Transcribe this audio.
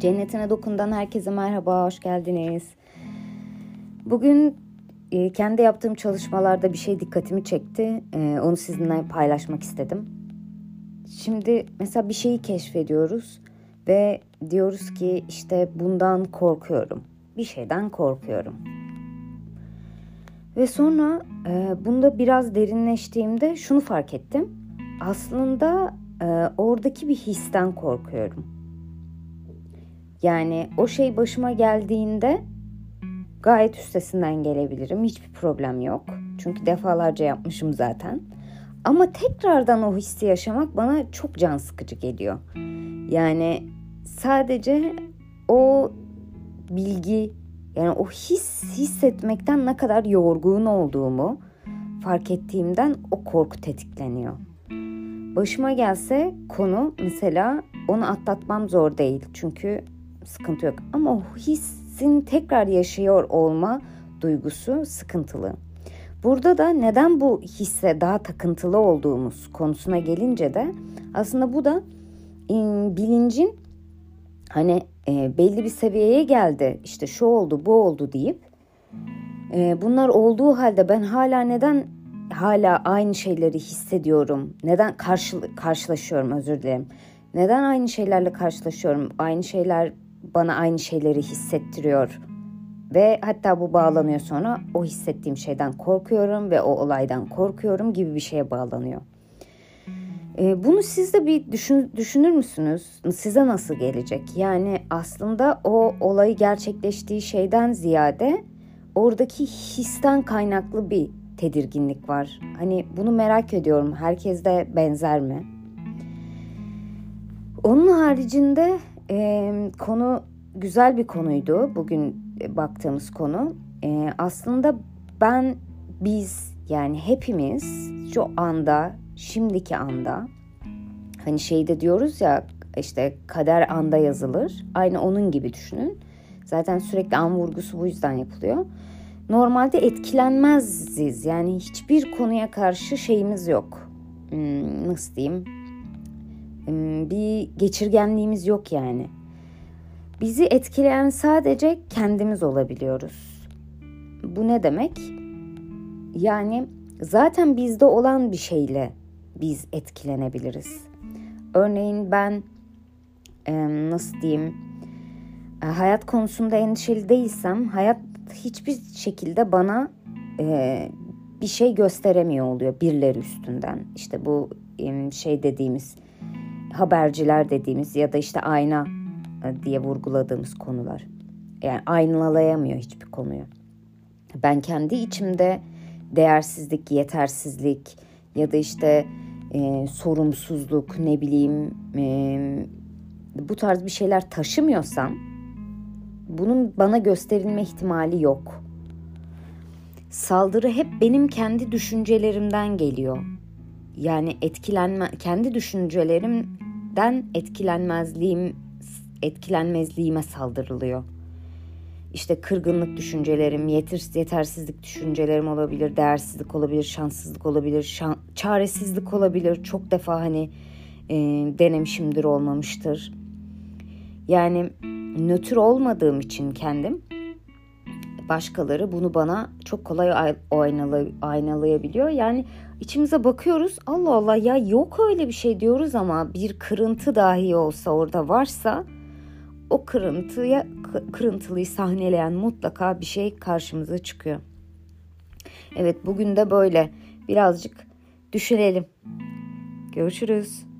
Cennetine Dokun'dan herkese merhaba, hoş geldiniz. Bugün e, kendi yaptığım çalışmalarda bir şey dikkatimi çekti. E, onu sizinle paylaşmak istedim. Şimdi mesela bir şeyi keşfediyoruz ve diyoruz ki işte bundan korkuyorum. Bir şeyden korkuyorum. Ve sonra e, bunda biraz derinleştiğimde şunu fark ettim. Aslında oradaki bir histen korkuyorum yani o şey başıma geldiğinde gayet üstesinden gelebilirim. Hiçbir problem yok. Çünkü defalarca yapmışım zaten. Ama tekrardan o hissi yaşamak bana çok can sıkıcı geliyor. Yani sadece o bilgi yani o his hissetmekten ne kadar yorgun olduğumu fark ettiğimden o korku tetikleniyor. Başıma gelse konu mesela onu atlatmam zor değil. Çünkü sıkıntı yok. Ama o hissin tekrar yaşıyor olma duygusu sıkıntılı. Burada da neden bu hisse daha takıntılı olduğumuz konusuna gelince de aslında bu da bilincin hani e, belli bir seviyeye geldi işte şu oldu bu oldu deyip e, bunlar olduğu halde ben hala neden hala aynı şeyleri hissediyorum neden karşı, karşılaşıyorum özür dilerim neden aynı şeylerle karşılaşıyorum aynı şeyler bana aynı şeyleri hissettiriyor ve hatta bu bağlanıyor sonra o hissettiğim şeyden korkuyorum ve o olaydan korkuyorum gibi bir şeye bağlanıyor. Ee, bunu siz de bir düşün, düşünür müsünüz? Size nasıl gelecek? Yani aslında o olayı gerçekleştiği şeyden ziyade oradaki histen kaynaklı bir tedirginlik var. Hani bunu merak ediyorum. Herkeste benzer mi? Onun haricinde e, konu güzel bir konuydu. Bugün baktığımız konu. E, aslında ben, biz yani hepimiz şu anda, şimdiki anda hani şeyde diyoruz ya işte kader anda yazılır. Aynı onun gibi düşünün. Zaten sürekli an vurgusu bu yüzden yapılıyor. Normalde etkilenmeziz. Yani hiçbir konuya karşı şeyimiz yok. Hmm, nasıl diyeyim? Bir geçirgenliğimiz yok yani. Bizi etkileyen sadece kendimiz olabiliyoruz. Bu ne demek? Yani zaten bizde olan bir şeyle biz etkilenebiliriz. Örneğin ben nasıl diyeyim hayat konusunda endişeli değilsem hayat hiçbir şekilde bana bir şey gösteremiyor oluyor birileri üstünden. İşte bu şey dediğimiz haberciler dediğimiz ya da işte ayna e, diye vurguladığımız konular. Yani aynalayamıyor hiçbir konuyu. Ben kendi içimde değersizlik, yetersizlik ya da işte e, sorumsuzluk ne bileyim e, bu tarz bir şeyler taşımıyorsam bunun bana gösterilme ihtimali yok. Saldırı hep benim kendi düşüncelerimden geliyor. Yani etkilenme kendi düşüncelerimden etkilenmezliğim etkilenmezliğime saldırılıyor. İşte kırgınlık düşüncelerim, yeter, yetersizlik düşüncelerim olabilir, değersizlik olabilir, şanssızlık olabilir, şan, çaresizlik olabilir. Çok defa hani e, denemişimdir, olmamıştır. Yani nötr olmadığım için kendim başkaları bunu bana çok kolay aynalay aynalayabiliyor. Yani içimize bakıyoruz Allah Allah ya yok öyle bir şey diyoruz ama bir kırıntı dahi olsa orada varsa o kırıntıya kırıntılıyı sahneleyen mutlaka bir şey karşımıza çıkıyor. Evet bugün de böyle birazcık düşünelim. Görüşürüz.